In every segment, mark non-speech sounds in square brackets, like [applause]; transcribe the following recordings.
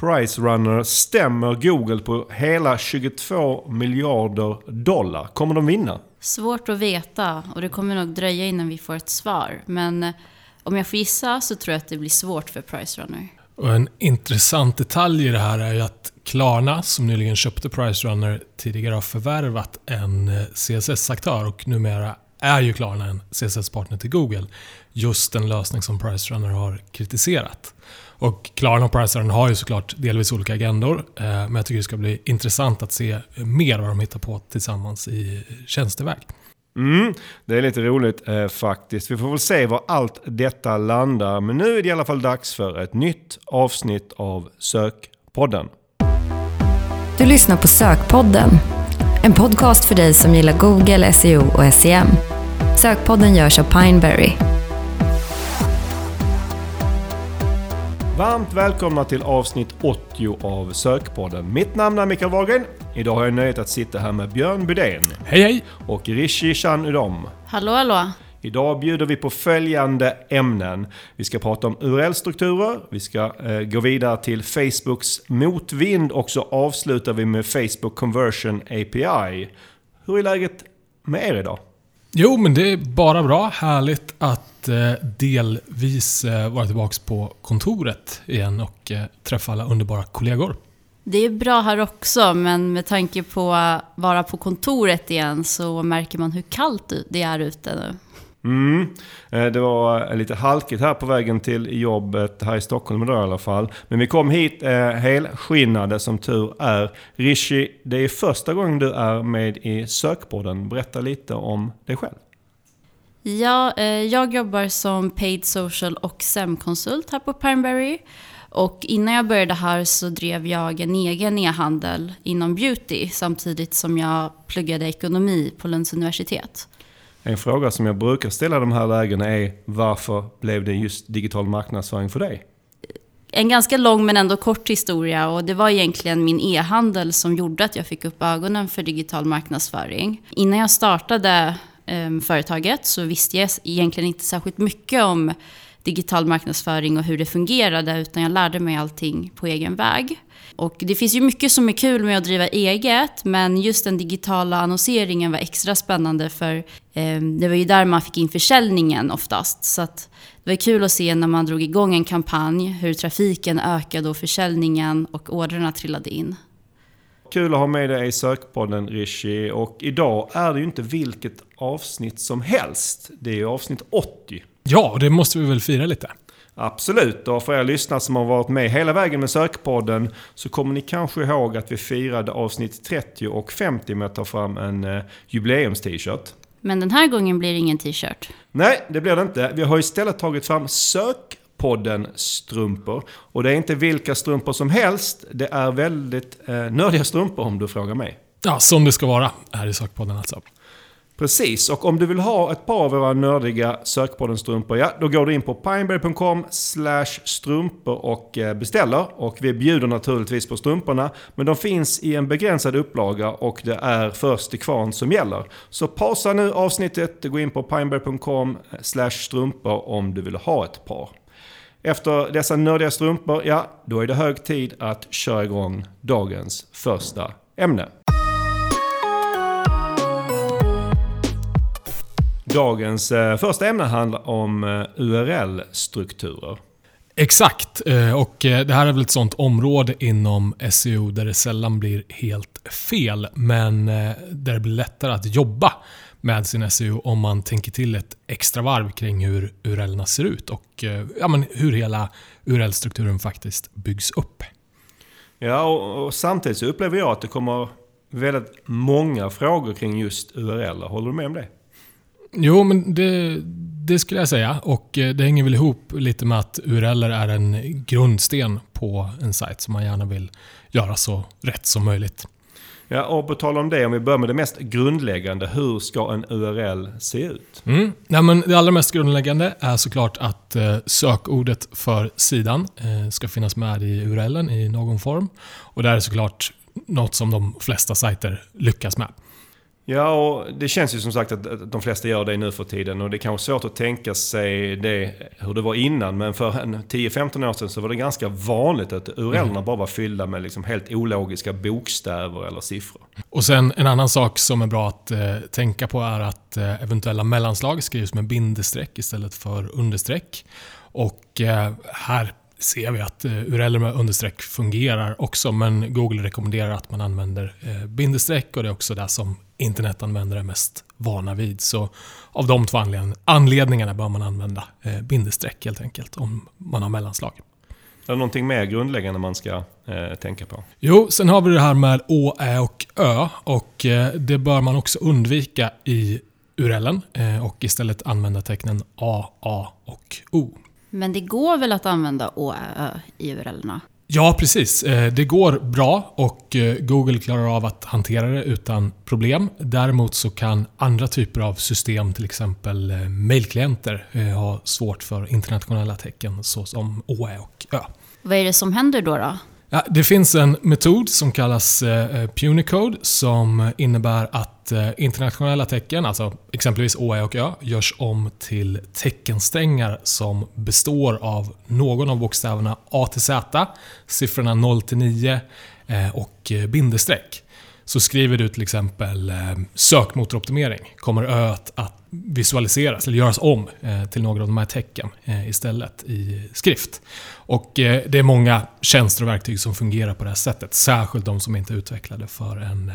Pricerunner stämmer Google på hela 22 miljarder dollar. Kommer de vinna? Svårt att veta och det kommer nog dröja innan vi får ett svar. Men eh, om jag får gissa så tror jag att det blir svårt för Pricerunner. Och en intressant detalj i det här är ju att Klarna, som nyligen köpte Pricerunner, tidigare har förvärvat en eh, CSS-aktör och numera är ju Klarna en CSS-partner till Google. Just den lösning som Pricerunner har kritiserat. Och Klarna och Pricerunner har ju såklart delvis olika agendor, eh, men jag tycker det ska bli intressant att se mer vad de hittar på tillsammans i tjänsteväg. Mm, det är lite roligt eh, faktiskt. Vi får väl se var allt detta landar. Men nu är det i alla fall dags för ett nytt avsnitt av Sökpodden. Du lyssnar på Sökpodden. En podcast för dig som gillar Google, SEO och SEM. Sökpodden görs av Pineberry. Varmt välkomna till avsnitt 80 av Sökpodden. Mitt namn är Mikael Wahlgren. Idag har jag nöjet att sitta här med Björn Bydén Hej hej! och Rishi Chan Udom. Hallå, hallå! Idag bjuder vi på följande ämnen. Vi ska prata om URL-strukturer, vi ska eh, gå vidare till Facebooks motvind och så avslutar vi med Facebook Conversion API. Hur är läget med er idag? Jo, men det är bara bra. Härligt att eh, delvis eh, vara tillbaka på kontoret igen och eh, träffa alla underbara kollegor. Det är bra här också, men med tanke på att vara på kontoret igen så märker man hur kallt det är ute nu. Mm. Eh, det var eh, lite halkigt här på vägen till jobbet här i Stockholm idag i alla fall. Men vi kom hit eh, helskinnade som tur är. Rishi, det är första gången du är med i Sökpodden. Berätta lite om dig själv. Ja, eh, jag jobbar som paid social och SEM-konsult här på Pineberry. Och innan jag började här så drev jag en egen e-handel inom beauty samtidigt som jag pluggade ekonomi på Lunds universitet. En fråga som jag brukar ställa i de här lägena är varför blev det just digital marknadsföring för dig? En ganska lång men ändå kort historia och det var egentligen min e-handel som gjorde att jag fick upp ögonen för digital marknadsföring. Innan jag startade eh, företaget så visste jag egentligen inte särskilt mycket om digital marknadsföring och hur det fungerade utan jag lärde mig allting på egen väg. Och det finns ju mycket som är kul med att driva eget men just den digitala annonseringen var extra spännande för eh, det var ju där man fick in försäljningen oftast. Så att det var kul att se när man drog igång en kampanj hur trafiken ökade och försäljningen och orderna trillade in. Kul att ha med dig i Sökpodden Rishi. Och idag är det ju inte vilket avsnitt som helst. Det är ju avsnitt 80. Ja, det måste vi väl fira lite. Absolut, och för er lyssnare som har varit med hela vägen med Sökpodden så kommer ni kanske ihåg att vi firade avsnitt 30 och 50 med att ta fram en eh, jubileums-t-shirt. Men den här gången blir det ingen t-shirt. Nej, det blir det inte. Vi har istället tagit fram Sökpodden-strumpor. Och det är inte vilka strumpor som helst. Det är väldigt eh, nördiga strumpor om du frågar mig. Ja, som det ska vara här i Sökpodden alltså. Precis, och om du vill ha ett par av våra nördiga Sökpodden-strumpor, ja, då går du in på pineberry.com strumpor och eh, beställer. Och vi bjuder naturligtvis på strumporna, men de finns i en begränsad upplaga och det är först till kvarn som gäller. Så pausa nu avsnittet, gå in på pineberry.com strumpor om du vill ha ett par. Efter dessa nördiga strumpor, ja, då är det hög tid att köra igång dagens första ämne. Dagens eh, första ämne handlar om eh, URL-strukturer. Exakt, eh, och det här är väl ett sånt område inom SEO där det sällan blir helt fel, men där det blir lättare att jobba med sin SEO om man tänker till ett extra varv kring hur URLerna ser ut och ja, men hur hela URL-strukturen faktiskt byggs upp. Ja, och, och samtidigt så upplever jag att det kommer väldigt många frågor kring just URL. Håller du med om det? Jo, men det, det skulle jag säga. Och eh, det hänger väl ihop lite med att URL är en grundsten på en sajt som man gärna vill göra så rätt som möjligt. Ja, och på tal om det, om vi börjar med det mest grundläggande. Hur ska en URL se ut? Mm. Ja, men det allra mest grundläggande är såklart att eh, sökordet för sidan eh, ska finnas med i URLen i någon form. Och det här är såklart något som de flesta sajter lyckas med. Ja, och det känns ju som sagt att de flesta gör det nu för tiden. Och det är kanske svårt att tänka sig det, hur det var innan. Men för 10-15 år sedan så var det ganska vanligt att URLerna mm. bara var fyllda med liksom helt ologiska bokstäver eller siffror. Och sen en annan sak som är bra att eh, tänka på är att eh, eventuella mellanslag skrivs med bindestreck istället för understreck. Och eh, här ser vi att eh, URL med understreck fungerar också, men Google rekommenderar att man använder eh, bindestreck och det är också det som internetanvändare är mest vana vid. Så av de två anledningarna bör man använda eh, bindestreck helt enkelt om man har mellanslag. Är det någonting mer grundläggande man ska eh, tänka på? Jo, sen har vi det här med Å, Ä och Ö. Och eh, det bör man också undvika i URLen eh, och istället använda tecknen A, A och O. Men det går väl att använda Å, Ä, Ö i URLerna? Ja, precis. Eh, det går bra och eh, Google klarar av att hantera det utan problem. Däremot så kan andra typer av system, till exempel eh, mailklienter, ha svårt för internationella tecken såsom Ä och Ö. Vad är det som händer då? då? Ja, det finns en metod som kallas eh, eh, Punicode som innebär att eh, internationella tecken, alltså exempelvis OE och Ö, görs om till teckensträngar som består av någon av bokstäverna A till Z, siffrorna 0 till 9 eh, och eh, bindestreck. Så skriver du till exempel eh, sökmotoroptimering, kommer öet att visualiseras eller göras om eh, till några av de här tecken eh, istället i skrift. Och det är många tjänster och verktyg som fungerar på det här sättet. Särskilt de som inte är utvecklade för en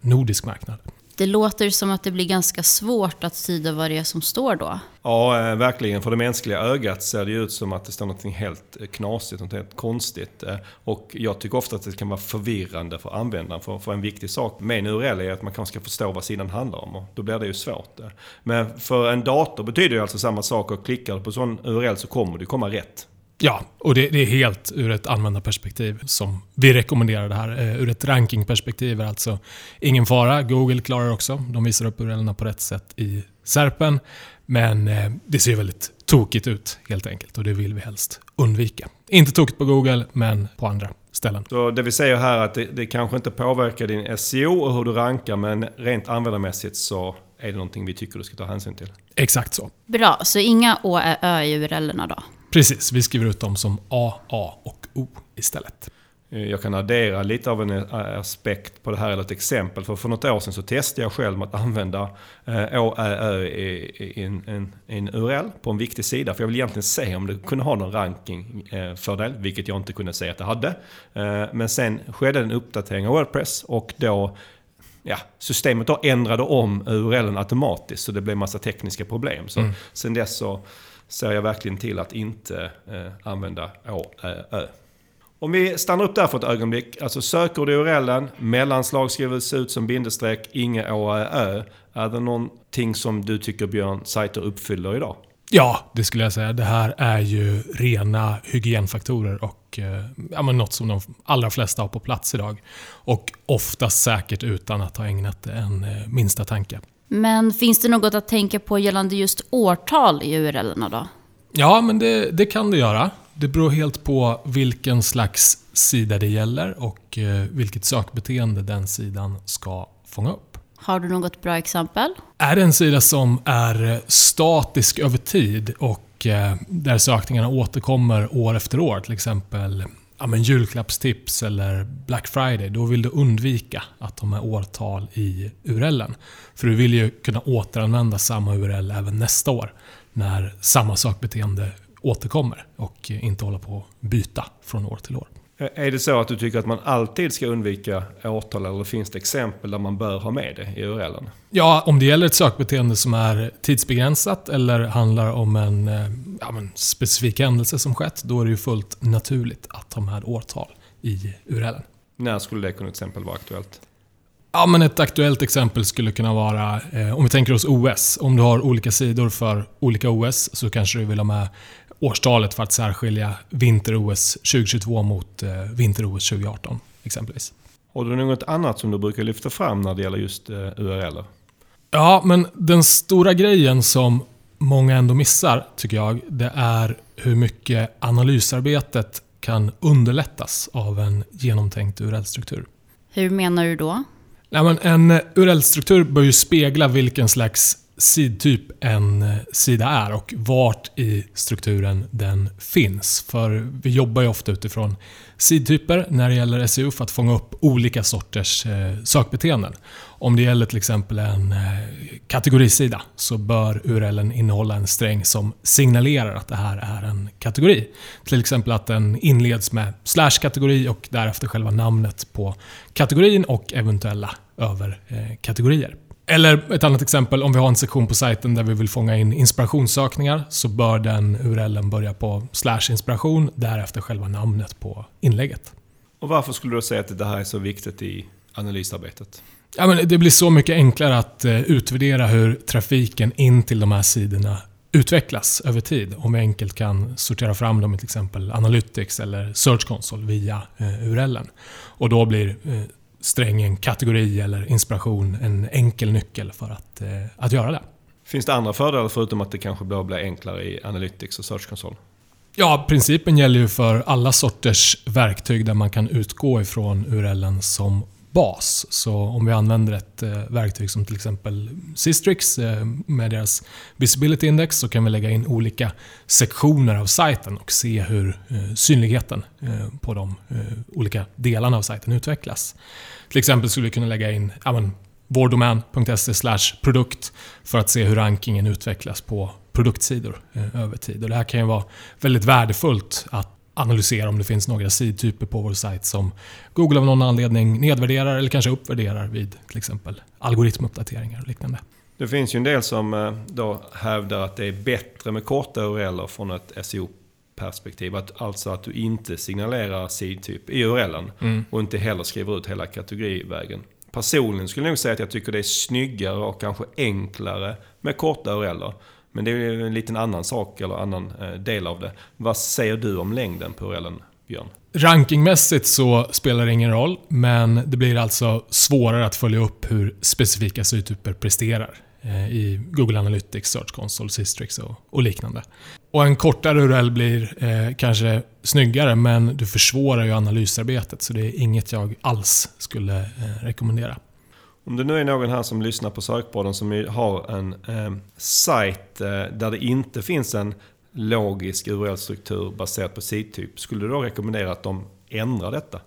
nordisk marknad. Det låter som att det blir ganska svårt att tyda vad det är som står då. Ja, eh, verkligen. För det mänskliga ögat ser det ut som att det står något helt eh, knasigt, något helt konstigt. Eh, och jag tycker ofta att det kan vara förvirrande för användaren. För, för en viktig sak med en URL är att man kanske ska förstå vad sidan handlar om. Och då blir det ju svårt. Men för en dator betyder det alltså samma sak. Och klickar du på sån URL så kommer det komma rätt. Ja, och det, det, är helt ur ett användarperspektiv som vi rekommenderar det här. Eh, ur ett rankingperspektiv är alltså ingen fara. Google klarar också. De visar upp URLerna på rätt sätt i Serpen. Men eh, det ser väldigt tokigt ut helt enkelt och det vill vi helst undvika. Inte tokigt på Google, men på andra ställen. Så det vi säger här är att det, det kanske inte påverkar din SEO och hur du rankar, men rent användarmässigt så är det någonting vi tycker du ska ta hänsyn till. Exakt så. Bra, så inga Å, Ö i URLerna då? Precis, vi skriver ut dem som A, A och O istället. Eh, jag kan addera lite av en eh, aspekt på det här, eller ett exempel. För för något år sedan så testade jag själv att använda eh, Å, Ä, Ö i en, URL på en viktig sida. För jag vill egentligen se om det kunde ha någon rankingfördel, vilket jag inte kunde se att det hade. Men sen skedde en uppdatering av Wordpress och då ja, systemet då ändrade om URLen automatiskt så det blev massa tekniska problem. Så mm. sen dess så ser jag verkligen till att inte eh, använda Å, Ä, Ö. Om vi stannar upp där för ett ögonblick. Alltså sökord i URLen, mellanslag skrivs ut som bindestreck, inga Å, Ä, Ö. Är det någonting som du tycker Björn, sajter uppfyller idag? Ja, det skulle jag säga. Det här är ju rena hygienfaktorer och eh, ja, något som de allra flesta har på plats idag. Och oftast säkert utan att ha ägnat en eh, minsta tanke. Men finns det något att tänka på gällande just årtal i URLerna då? Ja, men det, det kan det göra. Det beror helt på vilken slags sida det gäller och eh, vilket sökbeteende den sidan ska fånga upp. Har du något bra exempel? Är det en sida som är statisk över tid och eh, där sökningarna återkommer år efter år, till exempel ja, men julklappstips eller Black Friday, då vill du undvika att de är årtal i URLen. För du vill ju kunna återanvända samma URL även nästa år när samma sökbeteende återkommer och inte hålla på att byta från år till år. Är det så att du tycker att man alltid ska undvika årtal eller finns det exempel där man bör ha med det i URLen? Ja, om det gäller ett sökbeteende som är tidsbegränsat eller handlar om en eh, ja, specifik händelse som skett, då är det ju fullt naturligt att ha med årtal i URLen. När skulle det kunna till exempel vara aktuellt? Ja, men ett aktuellt exempel skulle kunna vara, eh, om vi tänker oss OS. Om du har olika sidor för olika OS så kanske du vill ha med årstalet för att särskilja vinter-OS 2022 mot eh, vinter-OS 2018 exempelvis. Har du något annat som du brukar lyfta fram när det gäller just eh, URL? Ja, men den stora grejen som många ändå missar, tycker jag, det är hur mycket analysarbetet kan underlättas av en genomtänkt URL-struktur. Hur menar du då? Nej, men en URL-struktur bör ju spegla vilken slags sidtyp en eh, sida är och vart i strukturen den finns. För vi jobbar ju ofta utifrån sidtyper när det gäller SEO för att fånga upp olika sorters eh, sökbeteenden. Om det gäller till exempel en eh, kategorisida så bör URLen innehålla en sträng som signalerar att det här är en kategori. Till exempel att den inleds med slash-kategori och därefter själva namnet på kategorin och eventuella överkategorier. Eller ett annat exempel, om vi har en sektion på sajten där vi vill fånga in inspirationssökningar så bör den URLen börja på slash inspiration, därefter själva namnet på inlägget. Och varför skulle du säga att det här är så viktigt i analysarbetet? Ja, men det blir så mycket enklare att eh, utvärdera hur trafiken in till de här sidorna utvecklas över tid. Om vi enkelt kan sortera fram dem i till exempel Analytics eller Search Console via eh, URLen. Och då blir eh, strängen kategori eller inspiration en enkel nyckel för att, eh, att göra det. Finns det andra fördelar förutom att det kanske blir enklare i Analytics och Search Console? Ja, principen gäller ju för alla sorters verktyg där man kan utgå ifrån URLen som bas. Så om vi använder ett eh, verktyg som till exempel Sistrix eh, med deras Visibility Index så kan vi lägga in olika sektioner av sajten och se hur eh, synligheten eh, på de eh, olika delarna av sajten utvecklas. Till exempel skulle vi kunna lägga in ja, vårdomän.se produkt för att se hur rankingen utvecklas på produktsidor eh, över tid. Och det här kan ju vara väldigt värdefullt att analysera om det finns några sidtyper på vår sajt som Google av någon anledning nedvärderar eller kanske uppvärderar vid till exempel algoritmuppdateringar och liknande. Det finns ju en del som eh, då hävdar att det är bättre med korta URLer från ett SEO-perspektiv. Att, alltså att du inte signalerar sidtyp i URLen mm. och inte heller skriver ut hela kategorivägen. Personligen skulle jag nog säga att jag tycker det är snyggare och kanske enklare med korta URLer. Men det är ju en liten annan sak, eller annan eh, del av det. Vad säger du om längden på URLen, Björn? Rankingmässigt så spelar det ingen roll, men det blir alltså svårare att följa upp hur specifika sytyper presterar eh, i Google Analytics, Search Console, Systrix och, och liknande. Och en kortare URL blir eh, kanske snyggare, men du försvårar ju analysarbetet, så det är inget jag alls skulle eh, rekommendera. Om det nu är någon här som lyssnar på Sökpodden som har en eh, sajt eh, där det inte finns en logisk URL-struktur baserad på sidtyp. Skulle du då rekommendera att de ändrar detta?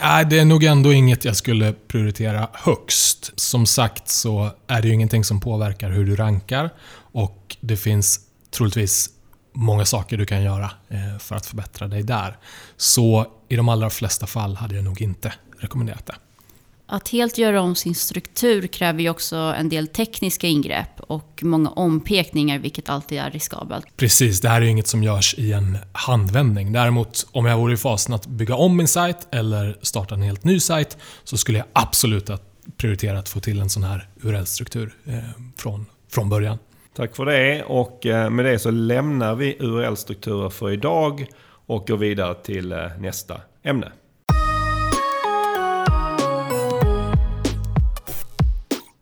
Nej, det är nog ändå inget jag skulle prioritera högst. Som sagt så är det ju ingenting som påverkar hur du rankar och det finns troligtvis många saker du kan göra eh, för att förbättra dig där. Så i de allra flesta fall hade jag nog inte rekommenderat det. Att helt göra om sin struktur kräver ju också en del tekniska ingrepp och många ompekningar, vilket alltid är riskabelt. Precis, det här är ju inget som görs i en handvändning. Däremot, om jag vore i fasen att bygga om min sajt eller starta en helt ny sajt, så skulle jag absolut prioritera att få till en sån här URL-struktur eh, från, från början. Tack för det och eh, med det så lämnar vi URL-strukturer för idag och går vidare till eh, nästa ämne.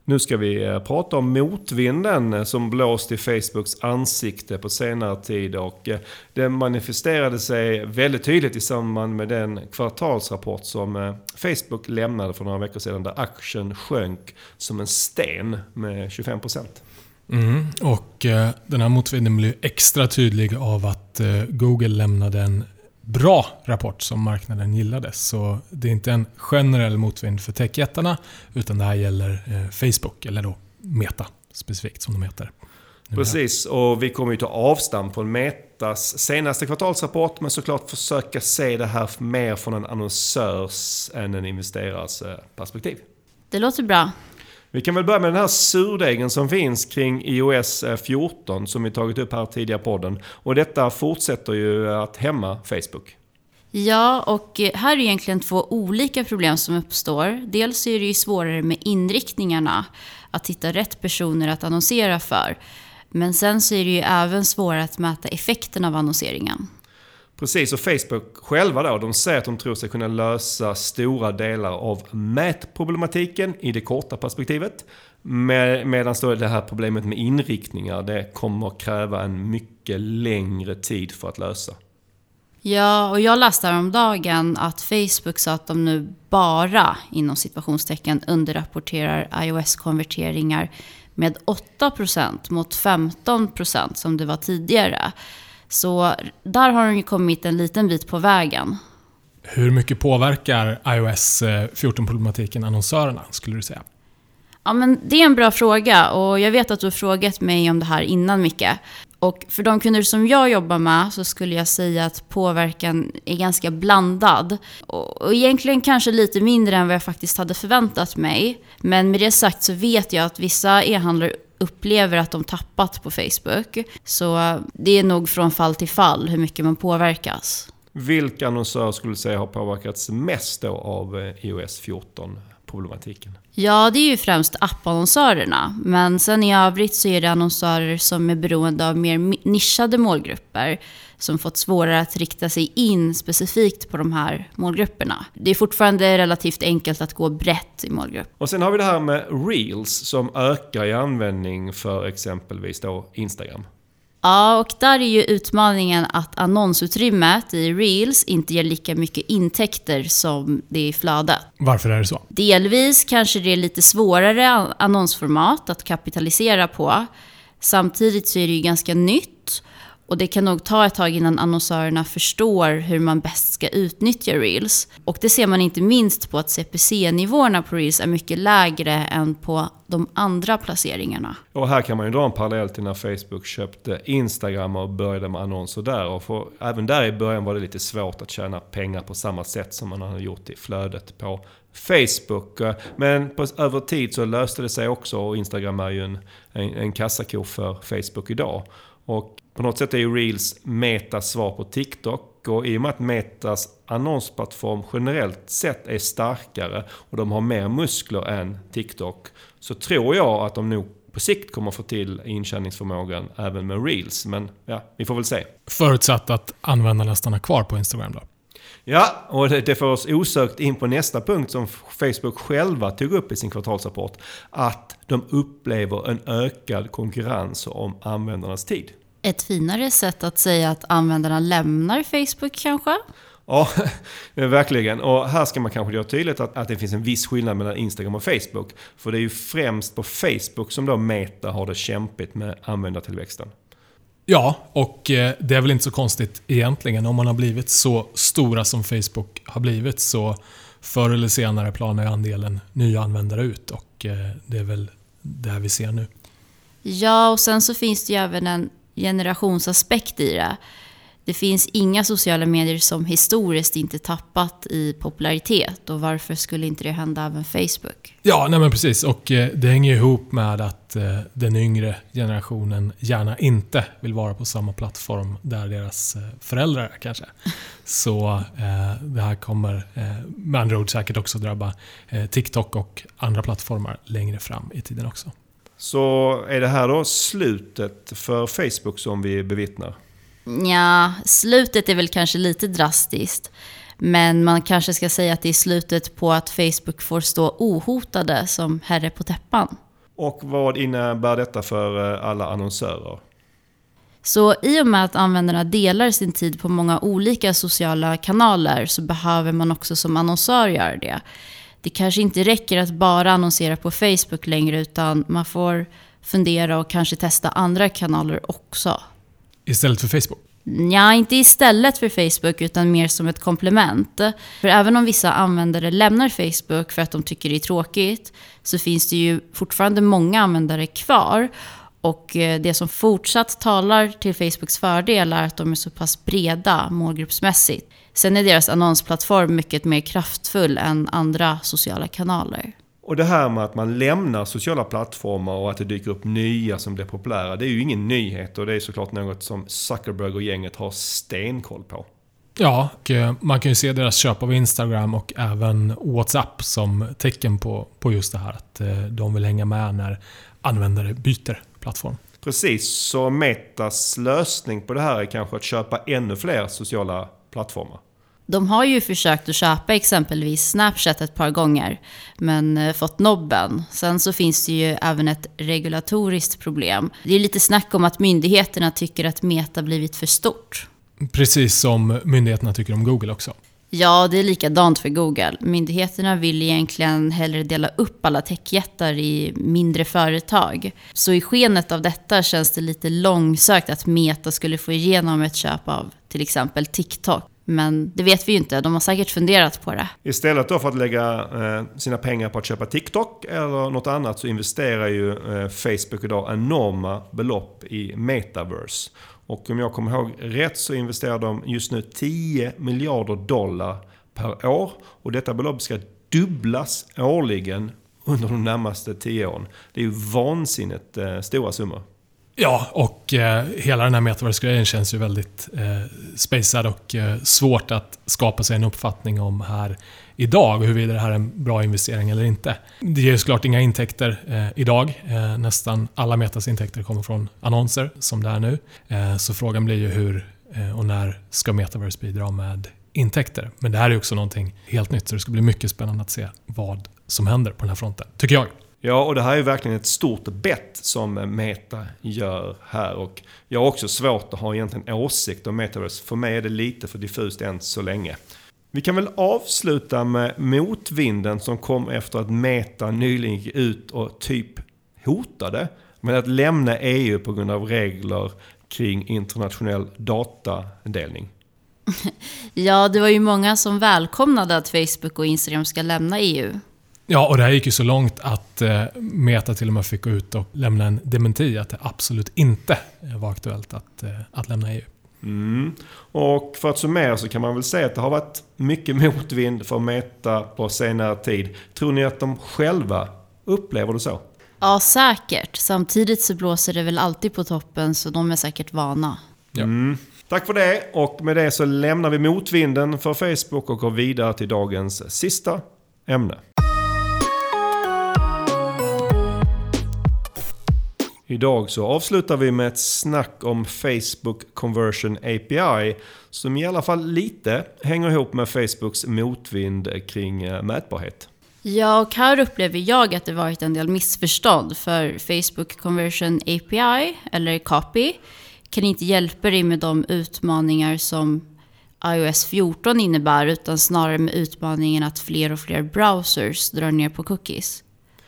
Nu ska vi eh, prata om motvinden eh, som blåst i Facebooks ansikte på senare tid. Och eh, det manifesterade sig väldigt tydligt i samband med den kvartalsrapport som Facebook lämnade för några veckor sedan där aktien sjönk som en sten med 25%. Mm, och den här motvinden blev extra tydlig av att Google lämnade en bra rapport som marknaden gillade. Så det är inte en generell motvind för techjättarna utan det här gäller eh, Facebook, eller då Meta specifikt som de heter. Precis, och vi kommer ju ta avstamp från Metas senaste kvartalsrapport men såklart försöka se det här mer från en annonsörs än en investerares eh, perspektiv. Det låter bra. Vi kan väl börja med den här surdegen som finns kring iOS 14 som vi tagit upp här tidigare i podden. Och detta fortsätter ju att hämma Facebook. Ja, och eh, här är egentligen två olika problem som uppstår. Dels är det ju svårare med inriktningarna, att hitta rätt personer att annonsera för. Men sen så är det ju även svårare att mäta effekten av annonseringen. Precis, och Facebook själva då, de säger att de tror sig kunna lösa stora delar av mätproblematiken i det korta perspektivet. Med, medan då det här problemet med inriktningar, det kommer kräva en mycket längre tid för att lösa. Ja, och jag läste häromdagen att Facebook sa att de nu bara, inom situationstecken, underrapporterar iOS-konverteringar med 8% mot 15% som det var tidigare. Så där har de ju kommit en liten bit på vägen. Hur mycket påverkar iOS 14-problematiken annonsörerna, skulle du säga? Ja, men det är en bra fråga och jag vet att du har frågat mig om det här innan, Micke. Och för de kunder som jag jobbar med så skulle jag säga att påverkan är ganska blandad. Och egentligen kanske lite mindre än vad jag faktiskt hade förväntat mig. Men med det sagt så vet jag att vissa e-handlare upplever att de tappat på Facebook. Så det är nog från fall till fall hur mycket man påverkas. Vilka annonsörer skulle du säga har påverkats mest då av eh, iOS 14? Problematiken? Ja, det är ju främst appannonsörerna. Men sen i övrigt så är det annonsörer som är beroende av mer nischade målgrupper som fått svårare att rikta sig in specifikt på de här målgrupperna. Det är fortfarande relativt enkelt att gå brett i målgrupp. Och sen har vi det här med Reels som ökar i användning för exempelvis då Instagram. Ja, och där är ju utmaningen att annonsutrymmet i Reels inte ger lika mycket intäkter som det är i flödet. Varför är det så? Delvis kanske det är lite svårare annonsformat att kapitalisera på. Samtidigt så är det ju ganska nytt och det kan nog ta ett tag innan annonsörerna förstår hur man bäst ska utnyttja Reels. Och det ser man inte minst på att CPC-nivåerna på Reels är mycket lägre än på de andra placeringarna. Och här kan man ju dra en parallell till när Facebook köpte Instagram och började med annonser där. Och för, även där i början var det lite svårt att tjäna pengar på samma sätt som man hade gjort i flödet på Facebook. Men på, över tid så löste det sig också och Instagram är ju en, en, en kassako för Facebook idag. Och på något sätt är ju Reels Metas svar på TikTok. Och i och med att Metas annonsplattform generellt sett är starkare och de har mer muskler än TikTok så tror jag att de nog på sikt kommer få till intjäningsförmågan även med Reels. Men ja, vi får väl se. Förutsatt att användarna stannar kvar på Instagram då? Ja, och det får oss osökt in på nästa punkt som Facebook själva tog upp i sin kvartalsrapport. Att de upplever en ökad konkurrens om användarnas tid. Ett finare sätt att säga att användarna lämnar Facebook kanske? Ja, [laughs] verkligen. Och här ska man kanske göra tydligt att, att det finns en viss skillnad mellan Instagram och Facebook. För det är ju främst på Facebook som då Meta har det kämpigt med användartillväxten. Ja, och eh, det är väl inte så konstigt egentligen. Om man har blivit så stora som Facebook har blivit så förr eller senare planar andelen nya användare ut och eh, det är väl det vi ser nu. Ja, och sen så finns det ju även en generationsaspekt i det. Det finns inga sociala medier som historiskt inte tappat i popularitet och varför skulle inte det hända även Facebook? Ja, nej men precis. Och eh, det hänger ihop med att eh, den yngre generationen gärna inte vill vara på samma plattform där deras eh, föräldrar är kanske. [laughs] Så det här kommer med andra ord säkert också drabba TikTok och andra plattformar längre fram i tiden också. Så är det här då slutet för Facebook som vi bevittnar? Ja, slutet är väl kanske lite drastiskt. Men man kanske ska säga att det är slutet på att Facebook får stå ohotade som herre på täppan. Och vad innebär detta för eh, alla annonsörer? Så i och med att användarna delar sin tid på många olika sociala kanaler så behöver man också som annonsör göra det. Det kanske inte räcker att bara annonsera på Facebook längre utan man får fundera och kanske testa andra kanaler också. Istället för Facebook? Ja, inte istället för Facebook utan mer som ett komplement. För även om vissa användare lämnar Facebook för att de tycker det är tråkigt så finns det ju fortfarande många användare kvar. Och eh, det som fortsatt talar till Facebooks fördel är att de är så pass breda målgruppsmässigt. Sen är deras annonsplattform mycket mer kraftfull än andra sociala kanaler. Och det här med att man lämnar sociala plattformar och att det dyker upp nya som blir populära, det är ju ingen nyhet och det är såklart något som Zuckerberg och gänget har stenkoll på. Ja, och eh, man kan ju se deras köp av Instagram och även WhatsApp som tecken på, på just det här. Att eh, de vill hänga med när användare byter plattform. Precis, så Metas lösning på det här är kanske att köpa ännu fler sociala plattformar. De har ju försökt att köpa exempelvis Snapchat ett par gånger, men eh, fått nobben. Sen så finns det ju även ett regulatoriskt problem. Det är lite snack om att myndigheterna tycker att Meta blivit för stort. Precis som myndigheterna tycker om Google också. Ja, det är likadant för Google. Myndigheterna vill egentligen hellre dela upp alla techjättar i mindre företag. Så i skenet av detta känns det lite långsökt att Meta skulle få igenom ett köp av till exempel TikTok. Men det vet vi ju inte, de har säkert funderat på det. Istället då för att lägga eh, sina pengar på att köpa TikTok eller något annat så investerar ju eh, Facebook idag enorma belopp i metaverse. Och om jag kommer ihåg rätt så investerar de just nu 10 miljarder dollar per år. Och detta belopp ska dubblas årligen under de närmaste 10 åren. Det är ju vansinnigt eh, stora summor. Ja, och eh, hela den här metaverse-grejen känns ju väldigt eh, spacad och eh, svårt att skapa sig en uppfattning om här idag, huruvida det här är en bra investering eller inte. Det ger såklart inga intäkter eh, idag. Eh, nästan alla Metas intäkter kommer från annonser, som det är nu. Eh, så frågan blir ju hur eh, och när ska Metaverse bidra med intäkter? Men det här är också någonting helt nytt, så det ska bli mycket spännande att se vad som händer på den här fronten, tycker jag. Ja, och det här är verkligen ett stort bett som Meta gör här. Och jag har också svårt att ha egentligen åsikt om Metaverse. För mig är det lite för diffust än så länge. Vi kan väl avsluta med motvinden som kom efter att Meta nyligen gick ut och typ hotade med att lämna EU på grund av regler kring internationell datadelning. [laughs] Ja, det var ju många som välkomnade att Facebook och Instagram ska lämna EU. Ja, och det här gick ju så långt att eh, Meta till och med fick gå ut och lämna en dementi att det absolut inte var aktuellt att, eh, att lämna EU. Mm. Och för att summera så kan man väl säga att det har varit mycket [laughs] motvind för Meta på senare tid. Tror ni att de själva upplever det så? Ja, säkert. Samtidigt så blåser det väl alltid på toppen, så de är säkert vana. Ja. Mm. Tack för det och med det så lämnar vi motvinden för Facebook och går vidare till dagens sista ämne. Idag så avslutar vi med ett snack om Facebook Conversion API som i alla fall lite hänger ihop med Facebooks motvind kring eh, mätbarhet. Ja, och här upplever jag att det varit en del missförstånd för Facebook Conversion API, eller COPY, kan inte hjälpa dig med de utmaningar som iOS 14 innebär, utan snarare med utmaningen att fler och fler browsers drar ner på cookies.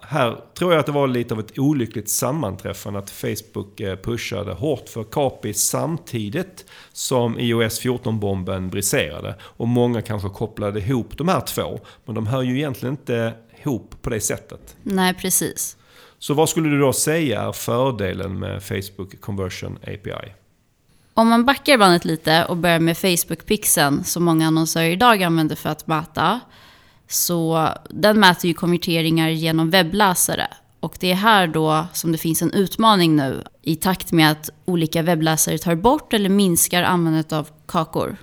Här tror jag att det var lite av ett olyckligt sammanträffande att Facebook eh, pushade hårt för Capi samtidigt som iOS 14-bomben briserade. Och många kanske kopplade ihop de här två, men de hör ju egentligen inte ihop på det sättet. Nej, precis. Så vad skulle du då säga är fördelen med Facebook Conversion API? Om man backar bandet lite och börjar med Facebook-pixeln som många annonsörer idag använder för att mäta. Så den mäter ju konverteringar genom webbläsare. Och det är här då som det finns en utmaning nu i takt med att olika webbläsare tar bort eller minskar användandet av kakor.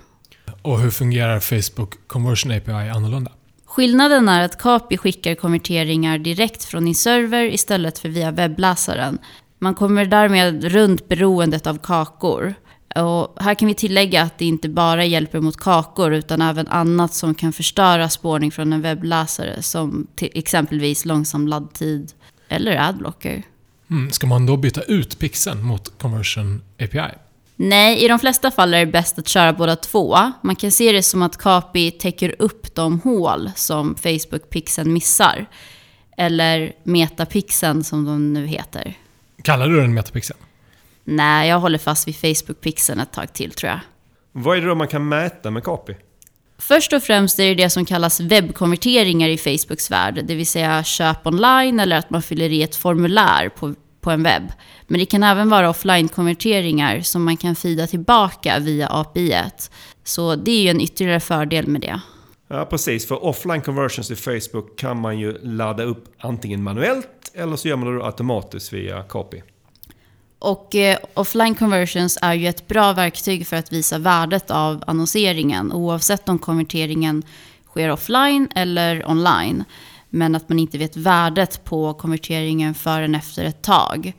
Och hur fungerar Facebook Conversion API annorlunda? Skillnaden är att Capi skickar konverteringar direkt från din server istället för via webbläsaren. Man kommer därmed runt beroendet av kakor. Och här kan vi tillägga att det inte bara hjälper mot kakor utan även annat som kan förstöra spårning från en webbläsare som till exempelvis långsam laddtid eller adblocker. Mm, ska man då byta ut pixeln mot Conversion API? Nej, i de flesta fall är det bäst att köra båda två. Man kan se det som att Capi täcker upp de hål som Facebook-pixeln missar. Eller Metapixeln som de nu heter. Kallar du den metapixeln? Nej, jag håller fast vid Facebook-pixeln ett tag till tror jag. Vad är det då man kan mäta med Capi? Först och främst är det det som kallas webbkonverteringar i Facebooks värld, det vill säga köp online eller att man fyller i ett formulär på, på en webb. Men det kan även vara offline-konverteringar som man kan fida tillbaka via API. -et. Så det är ju en ytterligare fördel med det. Ja, precis. För offline conversions i Facebook kan man ju ladda upp antingen manuellt eller så gör man det automatiskt via Capi. Och eh, offline conversions är ju ett bra verktyg för att visa värdet av annonseringen oavsett om konverteringen sker offline eller online. Men att man inte vet värdet på konverteringen förrän efter ett tag.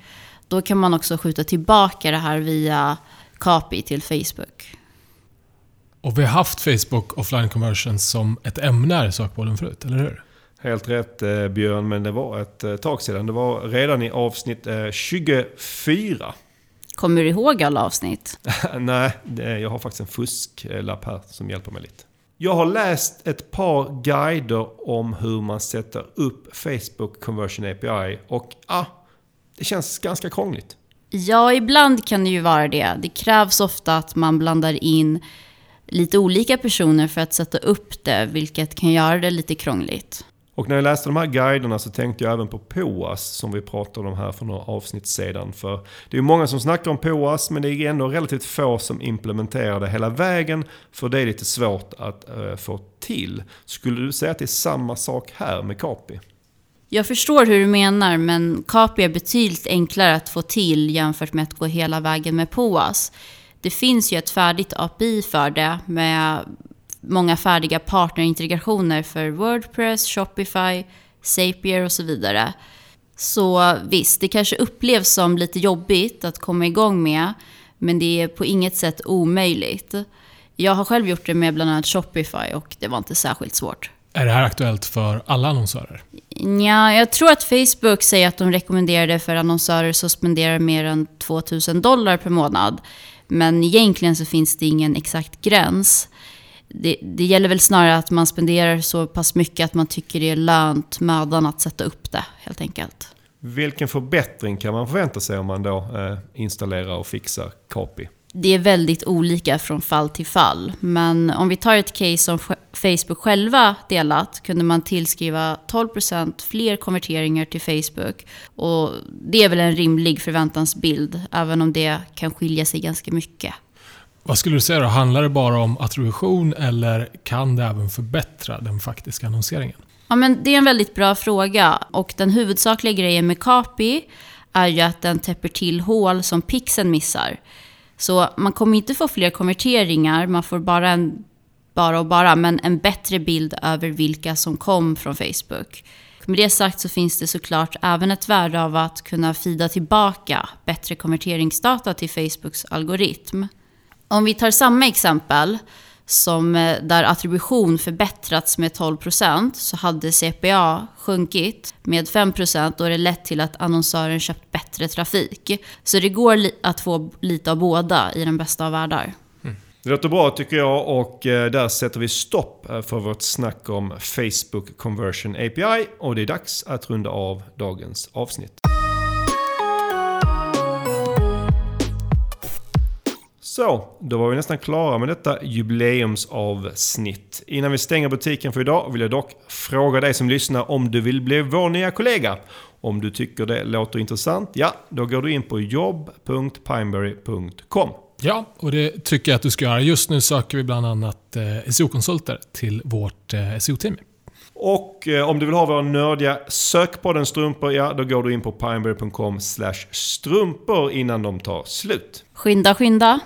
Då kan man också skjuta tillbaka det här via Capi till Facebook. Och vi har haft Facebook offline conversions som ett ämne här i sökbollen förut, eller hur? Helt rätt eh, Björn, men det var ett eh, tag sedan. Det var redan i avsnitt eh, 24. Kommer du ihåg alla avsnitt? [laughs] Nej, jag har faktiskt en fusklapp här som hjälper mig lite. Jag har läst ett par guider om hur man sätter upp Facebook Conversion API och ah, det känns ganska krångligt. Ja, ibland kan det ju vara det. Det krävs ofta att man blandar in lite olika personer för att sätta upp det, vilket kan göra det lite krångligt. Och när jag läste de här guiderna så tänkte jag även på POAS som vi pratade om här för några avsnitt sedan. För det är många som snackar om POAS men det är ändå relativt få som implementerar det hela vägen. För det är lite svårt att uh, få till. Skulle du säga att det är samma sak här med KAPI? Jag förstår hur du menar, men KAPI är betydligt enklare att få till jämfört med att gå hela vägen med POAS. Det finns ju ett färdigt API för det med många färdiga partnerintegrationer för Wordpress, Shopify, Zapier och så vidare. Så visst, det kanske upplevs som lite jobbigt att komma igång med, men det är på inget sätt omöjligt. Jag har själv gjort det med bland annat Shopify och det var inte särskilt svårt. Är det här aktuellt för alla annonsörer? Ja, jag tror att Facebook säger att de rekommenderar det för annonsörer som spenderar mer än 2000 dollar per månad. Men egentligen så finns det ingen exakt gräns. Det, det, gäller väl snarare att man spenderar så pass mycket att man tycker det är lönt mödan att sätta upp det, helt enkelt. Vilken förbättring kan man förvänta sig om man då eh, installerar och fixar Copy? det är väldigt olika från fall till fall. Men om vi tar ett case som Facebook själva delat kunde man tillskriva 12% fler konverteringar till Facebook. Och det är väl en rimlig förväntansbild, även om det kan skilja sig ganska mycket. Vad skulle du säga då? Handlar det bara om attribution eller kan det även förbättra den faktiska annonseringen? Ja, men det är en väldigt bra fråga. Och den huvudsakliga grejen med Kapi är ju att den täpper till hål som pixeln missar. Så man kommer inte få fler konverteringar, man får bara en, bara och bara, men en bättre bild över vilka som kom från Facebook. Med det sagt så finns det såklart även ett värde av att kunna fida tillbaka bättre konverteringsdata till Facebooks algoritm. Om vi tar samma exempel, som eh, där attribution förbättrats med 12% så hade CPA sjunkit med 5% och det lett till att annonsören köpt bättre trafik. Så det går att få lite av båda i den bästa av världar. Mm. Det låter bra tycker jag och eh, där sätter vi stopp eh, för vårt snack om Facebook Conversion API och det är dags att runda av dagens avsnitt. Så, då var vi nästan klara med detta jubileumsavsnitt. Innan vi stänger butiken för idag vill jag dock fråga dig som lyssnar om du vill bli vår nya kollega. Om du tycker det låter intressant, ja, då går du in på jobb.pineberry.com. Ja, och det tycker jag att du ska göra. Just nu söker vi bland annat eh, SEO-konsulter till vårt eh, SEO-team. Och eh, om du vill ha våra nördiga sökpodden strumpor, ja då går du in på pineberry.com strumpor innan de tar slut. Skynda, skynda!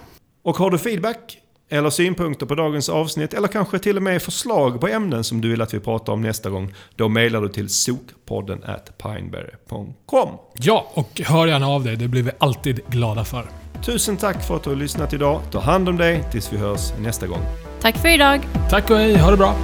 Och har du feedback eller synpunkter på dagens avsnitt eller kanske till och med förslag på ämnen som du vill att vi pratar om nästa gång. Då mejlar du till sokpodden at pineberry.com. Ja, och hör gärna av dig. Det blir vi alltid glada för. Tusen tack för att du har lyssnat idag. Ta hand om dig tills vi hörs nästa gång. Tack för idag. Tack och hej. Ha det bra.